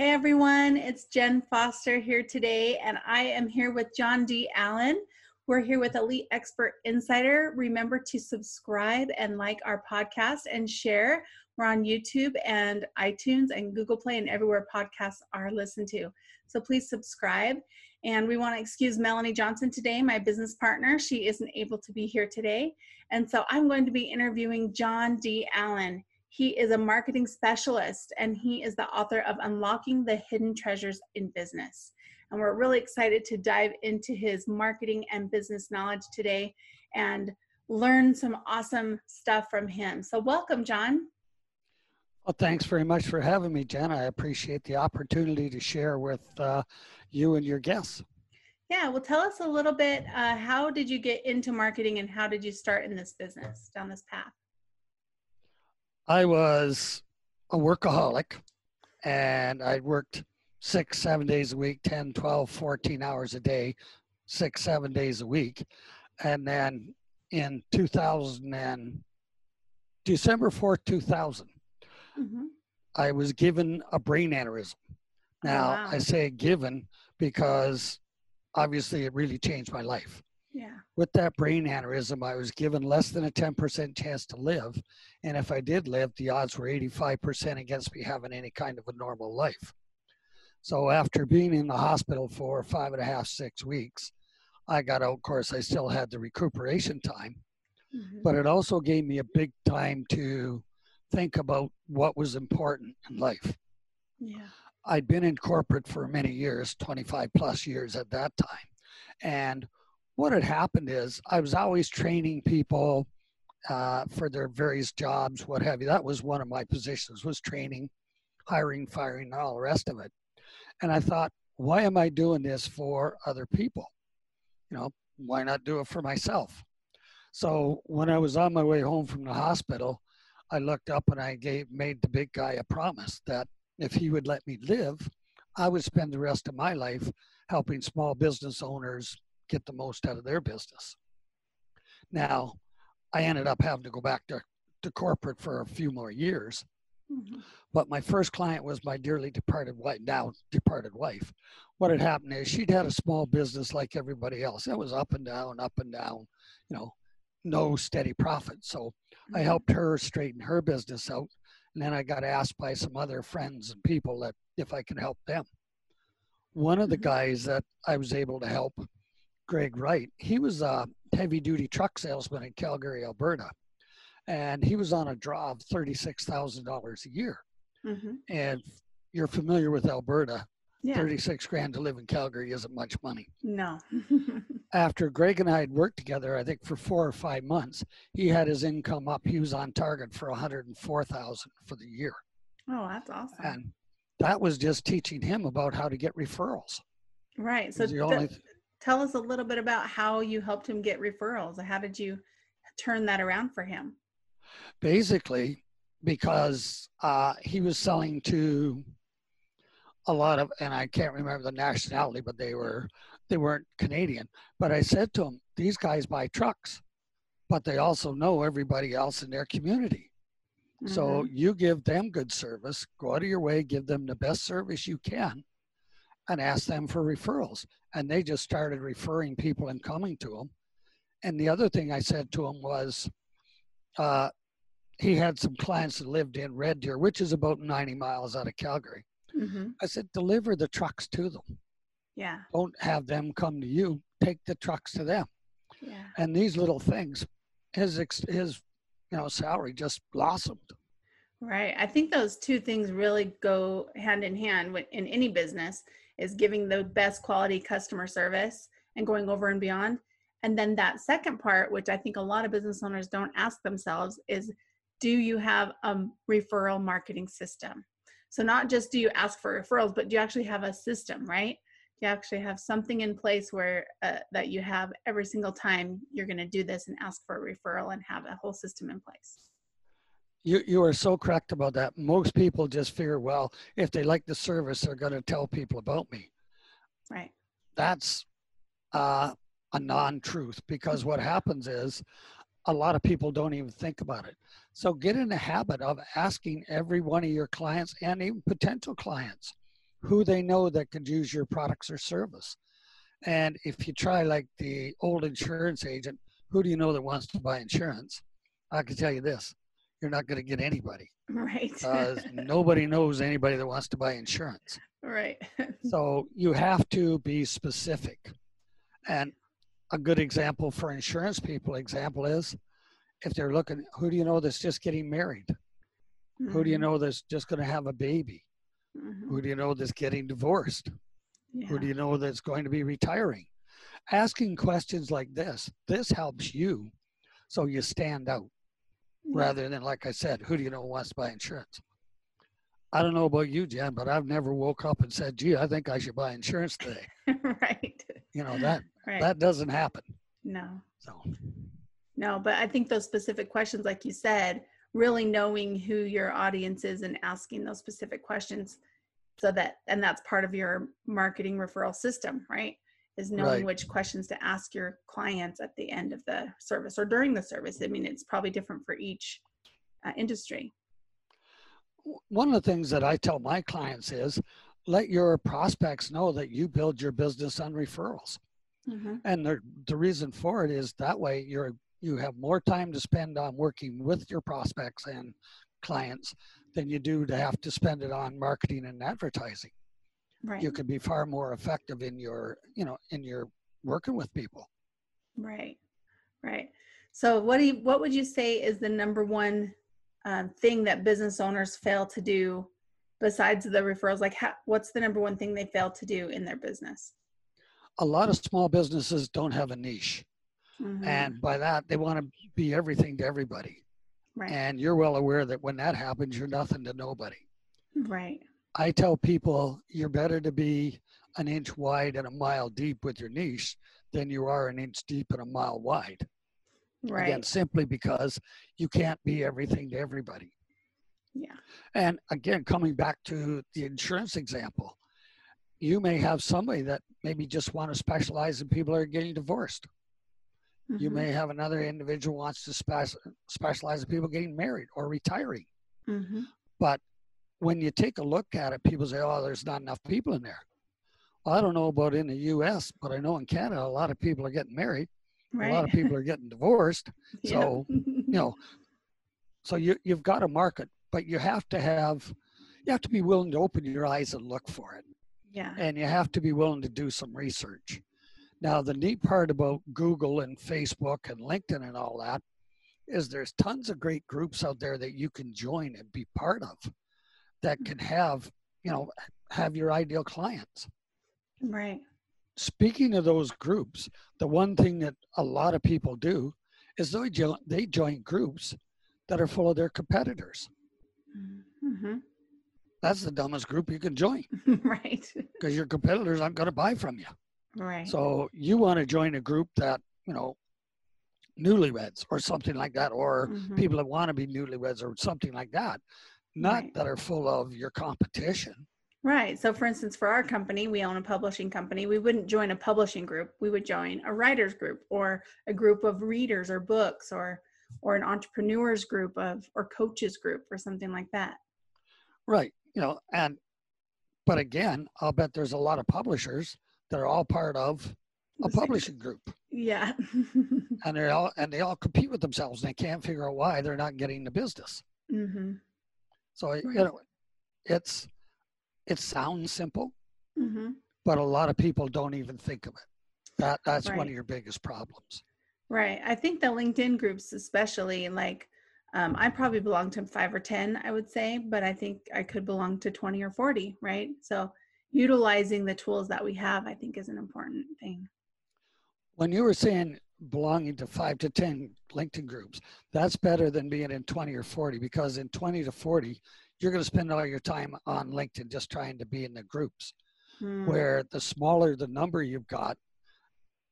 Hey everyone, it's Jen Foster here today, and I am here with John D. Allen. We're here with Elite Expert Insider. Remember to subscribe and like our podcast and share. We're on YouTube and iTunes and Google Play and everywhere podcasts are listened to. So please subscribe. And we want to excuse Melanie Johnson today, my business partner. She isn't able to be here today. And so I'm going to be interviewing John D. Allen. He is a marketing specialist and he is the author of Unlocking the Hidden Treasures in Business. And we're really excited to dive into his marketing and business knowledge today and learn some awesome stuff from him. So, welcome, John. Well, thanks very much for having me, Jen. I appreciate the opportunity to share with uh, you and your guests. Yeah, well, tell us a little bit. Uh, how did you get into marketing and how did you start in this business down this path? I was a workaholic and I worked six, seven days a week, 10, 12, 14 hours a day, six, seven days a week. And then in 2000 and December 4th, 2000, mm-hmm. I was given a brain aneurysm. Oh, now, oh, wow. I say given because obviously it really changed my life. Yeah. With that brain aneurysm, I was given less than a 10% chance to live. And if I did live, the odds were 85% against me having any kind of a normal life. So after being in the hospital for five and a half, six weeks, I got out. Of course, I still had the recuperation time, mm-hmm. but it also gave me a big time to think about what was important in life. Yeah. I'd been in corporate for many years, 25 plus years at that time. And what had happened is I was always training people uh, for their various jobs, what have you. That was one of my positions was training, hiring, firing, and all the rest of it. And I thought, why am I doing this for other people? You know, why not do it for myself? So when I was on my way home from the hospital, I looked up and I gave made the big guy a promise that if he would let me live, I would spend the rest of my life helping small business owners get the most out of their business. Now, I ended up having to go back to, to corporate for a few more years. Mm-hmm. But my first client was my dearly departed wife, now departed wife. What had happened is she'd had a small business like everybody else. It was up and down, up and down, you know, no steady profit. So mm-hmm. I helped her straighten her business out. And then I got asked by some other friends and people that if I could help them. One of the mm-hmm. guys that I was able to help Greg Wright. He was a heavy duty truck salesman in Calgary, Alberta. And he was on a draw of $36,000 a year. Mm-hmm. And you're familiar with Alberta. Yeah. 36 grand to live in Calgary isn't much money. No. After Greg and I had worked together, I think for four or five months, he had his income up. He was on target for 104,000 for the year. Oh, that's awesome. And that was just teaching him about how to get referrals. Right. So the only tell us a little bit about how you helped him get referrals. How did you turn that around for him? Basically, because uh, he was selling to a lot of, and I can't remember the nationality, but they were they weren't Canadian. But I said to him, these guys buy trucks, but they also know everybody else in their community. Mm-hmm. So you give them good service, go out of your way, give them the best service you can, and asked them for referrals. And they just started referring people and coming to them. And the other thing I said to him was, uh, he had some clients that lived in Red Deer, which is about 90 miles out of Calgary. Mm-hmm. I said, deliver the trucks to them. Yeah. Don't have them come to you. Take the trucks to them. Yeah. And these little things, his his you know salary just blossomed. Right. I think those two things really go hand in hand in any business is giving the best quality customer service and going over and beyond. And then that second part, which I think a lot of business owners don't ask themselves, is do you have a referral marketing system? So not just do you ask for referrals, but do you actually have a system, right? Do you actually have something in place where uh, that you have every single time you're going to do this and ask for a referral and have a whole system in place. You you are so correct about that. Most people just figure, well, if they like the service, they're going to tell people about me. Right. That's uh, a non-truth because what happens is a lot of people don't even think about it. So get in the habit of asking every one of your clients and even potential clients who they know that could use your products or service. And if you try like the old insurance agent, who do you know that wants to buy insurance? I can tell you this, you're not going to get anybody. Right. Uh, nobody knows anybody that wants to buy insurance. right. So you have to be specific. And a good example for insurance people example is if they're looking, who do you know that's just getting married? Who do you Mhm, know that's just going to have a baby? mhm. Who do you know that's getting divorced? Who do you know that's going to be retiring? Asking questions like this, this helps you so you stand out Yeah. Rather than, like I said, who do you know wants to buy insurance? I don't know about you, Jen, but I've never woke up and said, gee, I think I should buy insurance today. right. You know, that Right. that doesn't happen. no. So No, but I think those specific questions, like you said, really knowing who your audience is and asking those specific questions so that, and that's part of your marketing referral system, right? Is knowing Right. which questions to ask your clients at the end of the service or during the service. I mean, it's probably different for each uh, industry. one of the things that I tell my clients is let your prospects know that you build your business on referrals. Mhm. And the, the reason for it is that way you're you have more time to spend on working with your prospects and clients than you do to have to spend it on marketing and advertising. Right. You could be far more effective in your, you know, in your working with people. Right, right. So, what do you, what would you say is the number one um, thing that business owners fail to do besides the referrals? Like, how, what's the number one thing they fail to do in their business? A lot of small businesses don't have a niche. Mhm, And by that, they want to be everything to everybody. right, And you're well aware that when that happens, you're nothing to nobody. right, I tell people you're better to be an inch wide and a mile deep with your niche than you are an inch deep and a mile wide. Again, right. simply because you can't be everything to everybody. Yeah, And again, coming back to the insurance example, you may have somebody that maybe just want to specialize in people are getting divorced. You mhm, may have another individual wants to spec- specialize in people getting married or retiring. Mm-hmm. But when you take a look at it, people say, oh, there's not enough people in there. Well, I don't know about in the US, but I know in Canada, a lot of people are getting married. right. A lot of people are getting divorced. So, you know, so you, you've got a market, but you have to have, you have to be willing to open your eyes and look for it. yeah, And you have to be willing to do some research. Now, the neat part about Google and Facebook and LinkedIn and all that is there's tons of great groups out there that you can join and be part of that can have, you know, have your ideal clients. right, Speaking of those groups, the one thing that a lot of people do is they join, they join groups that are full of their competitors. hmm That's the dumbest group you can join right, because your competitors aren't going to buy from you. right, So you want to join a group that, you know, newlyweds or something like that, or Mhm. people that want to be newlyweds or something like that, not Right. that are full of your competition. Right. So, for instance, for our company, we own a publishing company. We wouldn't join a publishing group. We would join a writers group or a group of readers or books or or an entrepreneurs group of or coaches group or something like that. Right. You know, and, but again, I'll bet there's a lot of publishers that are all part of a publishing group Yeah. and they're all, and they all compete with themselves and they can't figure out why they're not getting the business. hmm So, you know, it's, it sounds simple, hmm but a lot of people don't even think of it. That, that's one of your biggest problems. Right. I think the LinkedIn groups, especially, like, um, I probably belong to five or 10, I would say, but I think I could belong to 20 or 40, right? So, utilizing the tools that we have, I think, is an important thing. When you were saying belonging to five to 10 LinkedIn groups, that's better than being in 20 or 40 because in 20 to 40, you're going to spend all your time on LinkedIn just trying to be in the groups. Mm. Where the smaller the number you've got,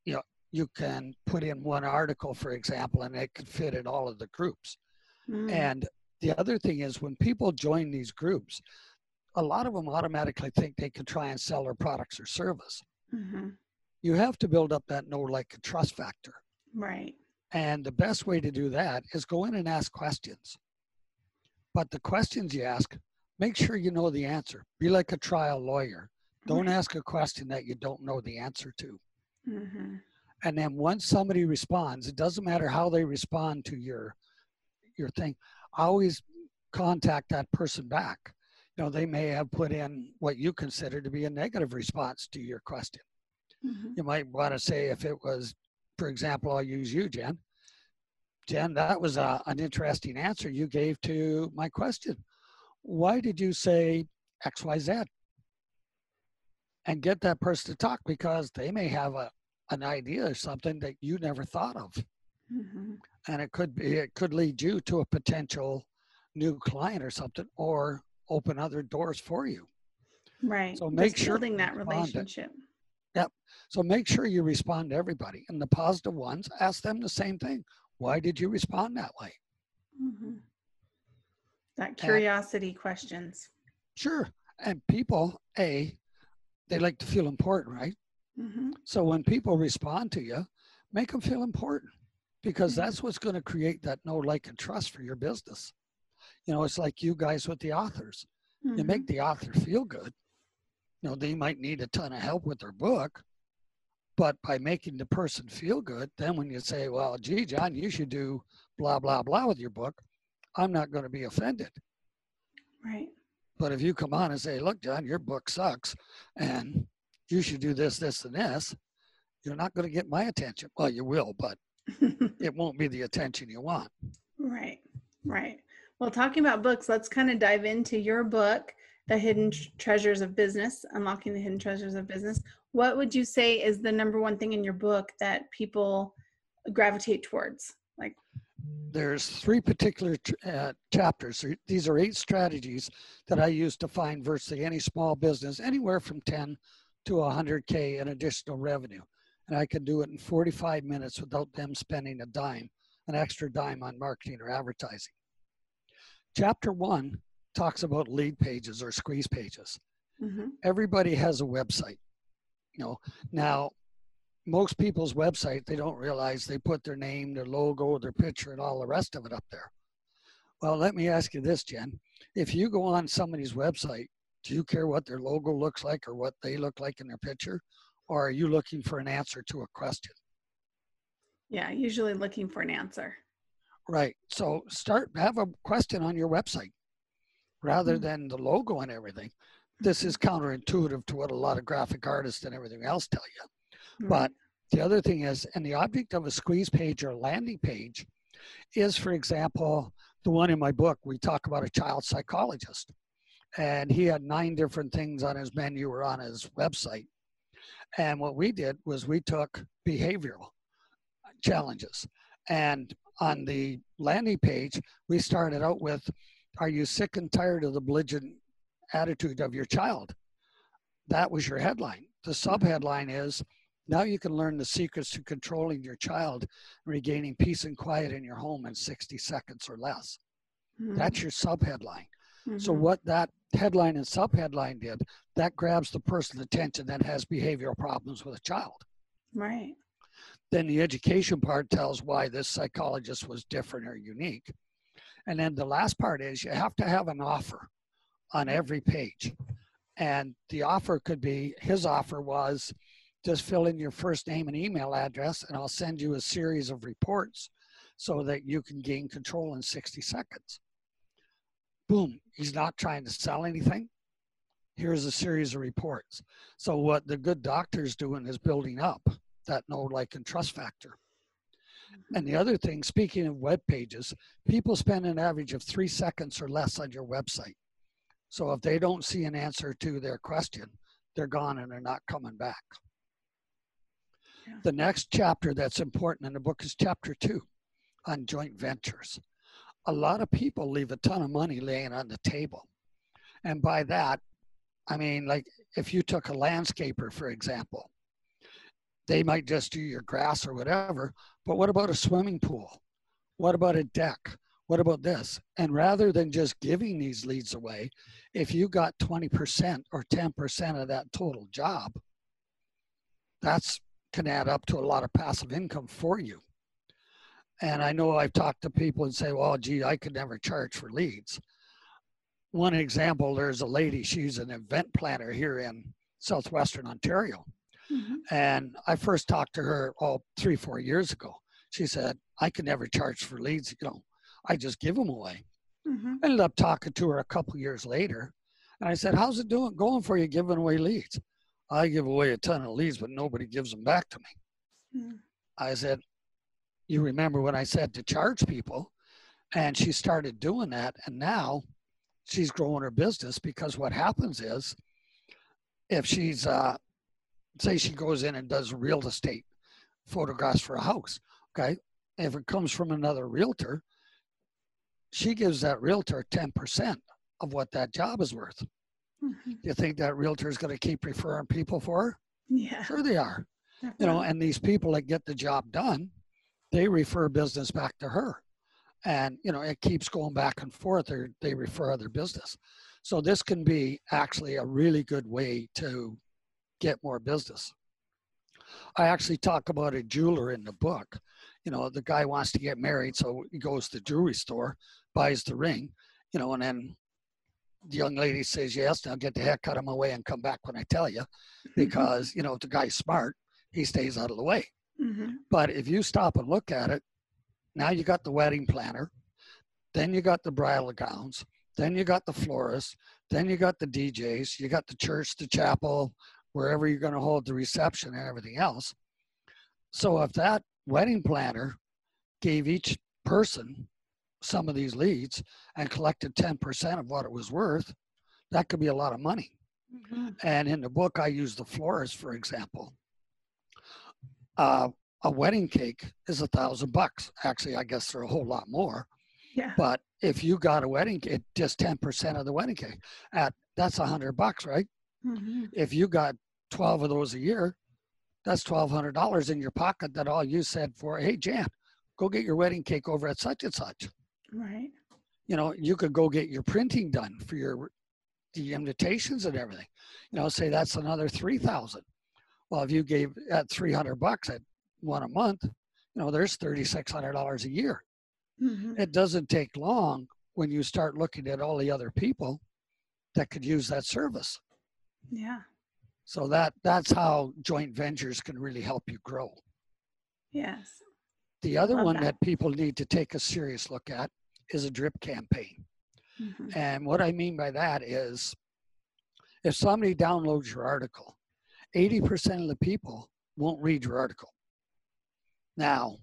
you know, you can put in one article, for example, and it could fit in all of the groups. Mm. And the other thing is when people join these groups, a lot of them automatically think they can try and sell their products or service. Mhm. You have to build up that know, like, and trust factor. Right. And the best way to do that is go in and ask questions. But the questions you ask, make sure you know the answer. Be like a trial lawyer. Don't Right. ask a question that you don't know the answer to. Mhm. And then once somebody responds, it doesn't matter how they respond to your your thing. Always contact that person back. You know, they may have put in what you consider to be a negative response to your question. Mhm. You might want to say if it was, for example, I'll use you, Jen. Jen, that was a, an interesting answer you gave to my question. Why did you say XYZ? And get that person to talk because they may have a, an idea or something that you never thought of. Mhm. And it could be, it could lead you to a potential new client or something or open other doors for you. Right. So make Just sure building that respond relationship. So make sure you respond to everybody. And the positive ones, ask them the same thing. Why did you respond that way? Mhm. That curiosity questions. Sure. And people, A, they like to feel important, right? Mhm. So when people respond to you, make them feel important because Mhm. that's what's going to create that know, like, and trust for your business. You know, it's like you guys with the authors. You make the author feel good. You know, they might need a ton of help with their book, but by making the person feel good, then when you say, well, gee, John, you should do blah, blah, blah with your book, I'm not going to be offended. Right. But if you come on and say, look, John, your book sucks and you should do this, this, and this, you're not going to get my attention. Well, you will, but it won't be the attention you want. Right, right. Well, talking about books, let's kind of dive into your book, The Hidden Treasures of Business, Unlocking the Hidden Treasures of Business. What would you say is the number one thing in your book that people gravitate towards? Like, There's three particular uh, chapters. These are eight strategies that I use to find virtually any small business, anywhere from 10 to 100K in additional revenue. And I can do it in 45 minutes without them spending a dime, an extra dime on marketing or advertising. Chapter one talks about lead pages or squeeze pages. mhm, everybody has a website. You know, now most people's website, they don't realize they put their name, their logo, their picture, and all the rest of it up there. Well, let me ask you this, Jen. If you go on somebody's website, do you care what their logo looks like or what they look like in their picture? Or are you looking for an answer to a question? yeah, usually looking for an answer. Right. So start have a question on your website rather Hmm. than the logo and everything. This is counterintuitive to what a lot of graphic artists and everything else tell you. But the other thing is, and the object of a squeeze page or landing page is, for example, the one in my book, we talk about a child psychologist. And he had nine different things on his menu or on his website. And what we did was we took behavioral challenges. And on the landing page, we started out with Are you sick and tired of the belligerent attitude of your child? That was your headline. The subheadline is now you can learn the secrets to controlling your child and regaining peace and quiet in your home in 60 seconds or less. Mhm, That's your subheadline. So mhm, what that headline and subheadline did, that grabs the person's attention that has behavioral problems with a child. right. Then the education part tells why this psychologist was different or unique. And then the last part is you have to have an offer on every page. And the offer could be his offer was just fill in your first name and email address, and I'll send you a series of reports so that you can gain control in 60 seconds. Boom, he's not trying to sell anything. Here's a series of reports. So, what the good doctor's doing is building up that know, like, and trust factor. And the other thing, speaking of web pages, people spend an average of three seconds or less on your website. So if they don't see an answer to their question, they're gone and they're not coming back. Yeah. The next chapter that's important in the book is chapter two on joint ventures. A lot of people leave a ton of money laying on the table And by that, I mean, like if you took a landscaper, for example, they might just do your grass or whatever, but what about a swimming pool? What about a deck? What about this? And rather than just giving these leads away, if you got 20% or 10% of that total job, that's can add up to a lot of passive income for you. And I know I've talked to people and say, well, gee, I could never charge for leads. One example, there's a lady, she's an event planner here in Southwestern Ontario. Mm-hmm. And I first talked to her, oh, three, four years ago. She said, I can never charge for leads. You know, I just give them away. Mm-hmm. I ended up talking to her a couple years later. And I said, how's it doing going for you giving away leads? I give away a ton of leads, but nobody gives them back to me. Mm-hmm. I said, you remember when I said to charge people? And she started doing that. And now she's growing her business because what happens is if she's, uh, say, she goes in and does real estate photographs for a house, okay? If it comes from another realtor, she gives that realtor 10% of what that job is worth. Mm-hmm. You think that realtor is going to keep referring people for her? Yeah. Sure, they are. Definitely. You know, and these people that get the job done, they refer business back to her. And, you know, it keeps going back and forth, or they refer other business. So this can be actually a really good way to get more business. I actually talk about a jeweler in the book. You know, the guy wants to get married, so he goes to the jewelry store, buys the ring, you know, and then the young lady says yes. Now get the haircut on my way and come back when I tell you, mm-hmm. because you know if the guy's smart, he stays out of the way. Mm-hmm. But if you stop and look at it, now you got the wedding planner, then you got the bridal gowns, then you got the florist, then you got the DJs, you got the church, the chapel, wherever you're going to hold the reception and everything else. So if that wedding planner gave each person some of these leads and collected 10% of what it was worth, that could be a lot of money. Mm-hmm. And in the book, I use the florist, for example. Uh, a wedding cake is a thousand bucks. Actually, I guess they're a whole lot more. Yeah. But if you got a wedding cake, just 10% of the wedding cake, at that's a hundred bucks, right? Mm-hmm. If you got 12 of those a year, that's $1,200 in your pocket that all you said for, hey, Jan, go get your wedding cake over at such and such. Right. You know, you could go get your printing done for your the invitations and everything. You know, say that's another three thousand. Well, if you gave at three hundred bucks at one a month, you know, there's thirty six hundred dollars a year. Mm-hmm. It doesn't take long when you start looking at all the other people that could use that service. Yeah. So that that's how joint ventures can really help you grow. Yes. The other Love one that. that. people need to take a serious look at is a drip campaign. Mm-hmm. And what I mean by that is if somebody downloads your article, 80% of the people won't read your article. Now,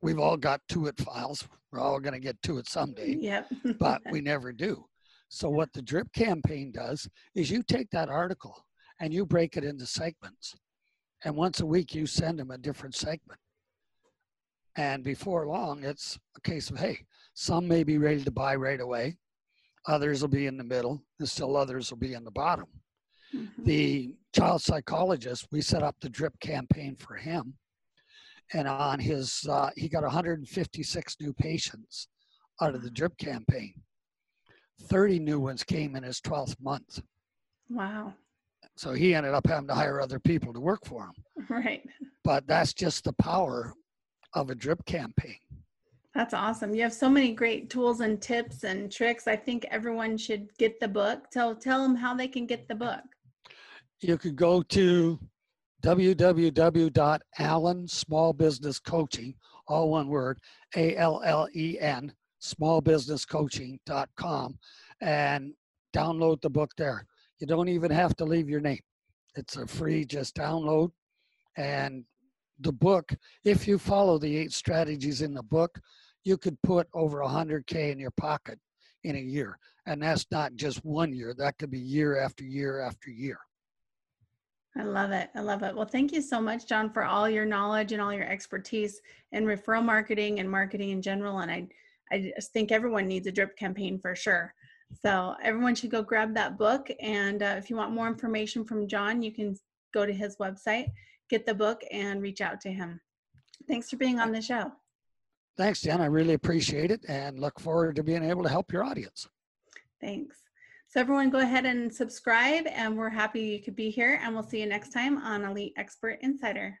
we've all got to it files. We're all going to get to it someday, yep. but we never do. So, what the drip campaign does is you take that article and you break it into segments. And once a week, you send them a different segment. And before long, it's a case of, hey, some may be ready to buy right away. Others will be in the middle, and still others will be in the bottom. Mm-hmm. The child psychologist, we set up the drip campaign for him. And on his, uh, he got 156 new patients out of the drip campaign. 30 new ones came in his 12th month. Wow. So he ended up having to hire other people to work for him. Right. But that's just the power of a drip campaign. That's awesome. You have so many great tools and tips and tricks. I think everyone should get the book. Tell tell them how they can get the book. You could go to www.allen small business coaching, all one word, A L L E N, smallbusinesscoaching.com, and download the book there. You don't even have to leave your name. It's a free just download and the book, if you follow the eight strategies in the book, you could put over 100K in your pocket in a year. And that's not just one year, that could be year after year after year. I love it. I love it. Well, thank you so much, John, for all your knowledge and all your expertise in referral marketing and marketing in general. And I, I think everyone needs a drip campaign for sure. So everyone should go grab that book. And uh, if you want more information from John, you can go to his website, get the book, and reach out to him. Thanks for being on the show. Thanks, Jen. I really appreciate it and look forward to being able to help your audience. Thanks. So everyone go ahead and subscribe and we're happy you could be here and we'll see you next time on Elite Expert Insider.